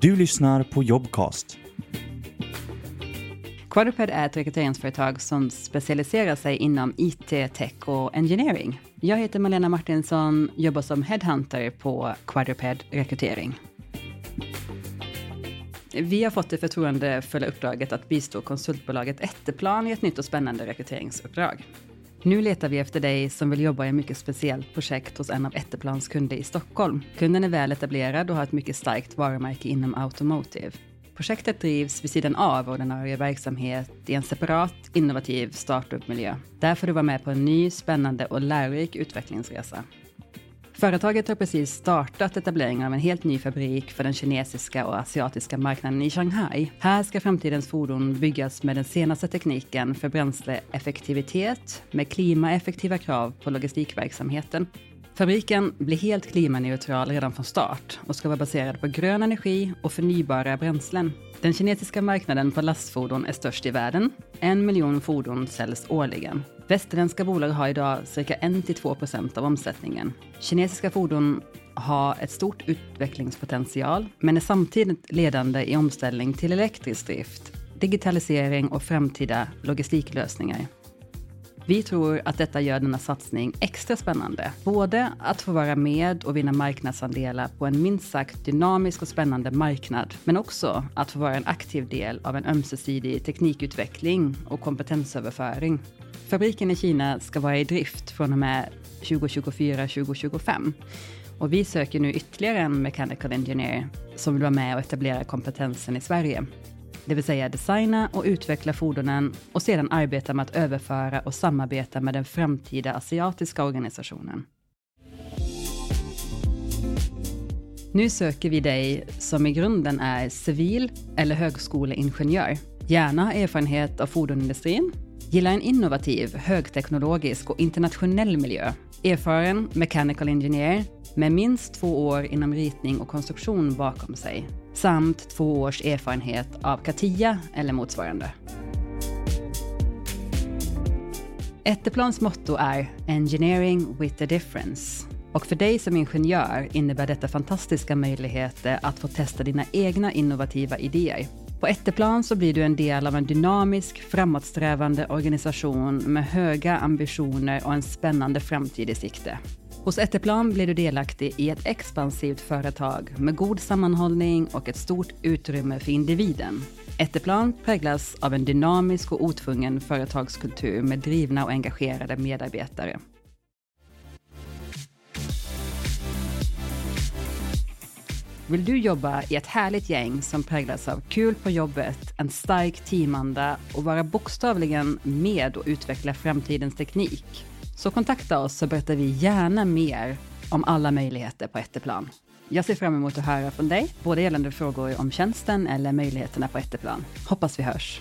Du lyssnar på Jobcast. Quadruped är ett rekryteringsföretag som specialiserar sig inom IT, tech och engineering. Jag heter Malena Martinsson, jobbar som headhunter på Quadruped Rekrytering. Vi har fått det förtroendefulla uppdraget att bistå konsultbolaget Etteplan i ett nytt och spännande rekryteringsuppdrag. Nu letar vi efter dig som vill jobba i ett mycket speciellt projekt hos en av Etteplans kunder i Stockholm. Kunden är väl etablerad och har ett mycket starkt varumärke inom automotive. Projektet drivs vid sidan av ordinarie verksamhet i en separat, innovativ startup-miljö. Där får du vara med på en ny, spännande och lärorik utvecklingsresa. Företaget har precis startat etableringen av en helt ny fabrik för den kinesiska och asiatiska marknaden i Shanghai. Här ska framtidens fordon byggas med den senaste tekniken för bränsleeffektivitet med klimaeffektiva krav på logistikverksamheten. Fabriken blir helt klimaneutral redan från start och ska vara baserad på grön energi och förnybara bränslen. Den kinesiska marknaden på lastfordon är störst i världen. En miljon fordon säljs årligen. Västerländska bolag har idag cirka 1-2 procent av omsättningen. Kinesiska fordon har ett stort utvecklingspotential, men är samtidigt ledande i omställning till elektrisk drift, digitalisering och framtida logistiklösningar. Vi tror att detta gör denna satsning extra spännande. Både att få vara med och vinna marknadsandelar på en minst sagt dynamisk och spännande marknad, men också att få vara en aktiv del av en ömsesidig teknikutveckling och kompetensöverföring. Fabriken i Kina ska vara i drift från och med 2024-2025. Och vi söker nu ytterligare en mechanical engineer som vill vara med och etablera kompetensen i Sverige. Det vill säga designa och utveckla fordonen och sedan arbeta med att överföra och samarbeta med den framtida asiatiska organisationen. Nu söker vi dig som i grunden är civil eller högskoleingenjör. Gärna har erfarenhet av fordonindustrin, gillar en innovativ, högteknologisk och internationell miljö. Erfaren mechanical engineer med minst två år inom ritning och konstruktion bakom sig samt två års erfarenhet av CATIA eller motsvarande. Etteplans motto är Engineering with a difference. Och för dig som ingenjör innebär detta fantastiska möjligheter att få testa dina egna innovativa idéer. På Etteplan så blir du en del av en dynamisk, framåtsträvande organisation med höga ambitioner och en spännande framtid i sikte. Hos Etteplan blir du delaktig i ett expansivt företag med god sammanhållning och ett stort utrymme för individen. Etteplan präglas av en dynamisk och otvungen företagskultur med drivna och engagerade medarbetare. Vill du jobba i ett härligt gäng som präglas av kul på jobbet, en stark teamanda och vara bokstavligen med och utveckla framtidens teknik? Så kontakta oss så berättar vi gärna mer om alla möjligheter på Etteplan. Jag ser fram emot att höra från dig, både gällande frågor om tjänsten eller möjligheterna på Etteplan. Hoppas vi hörs.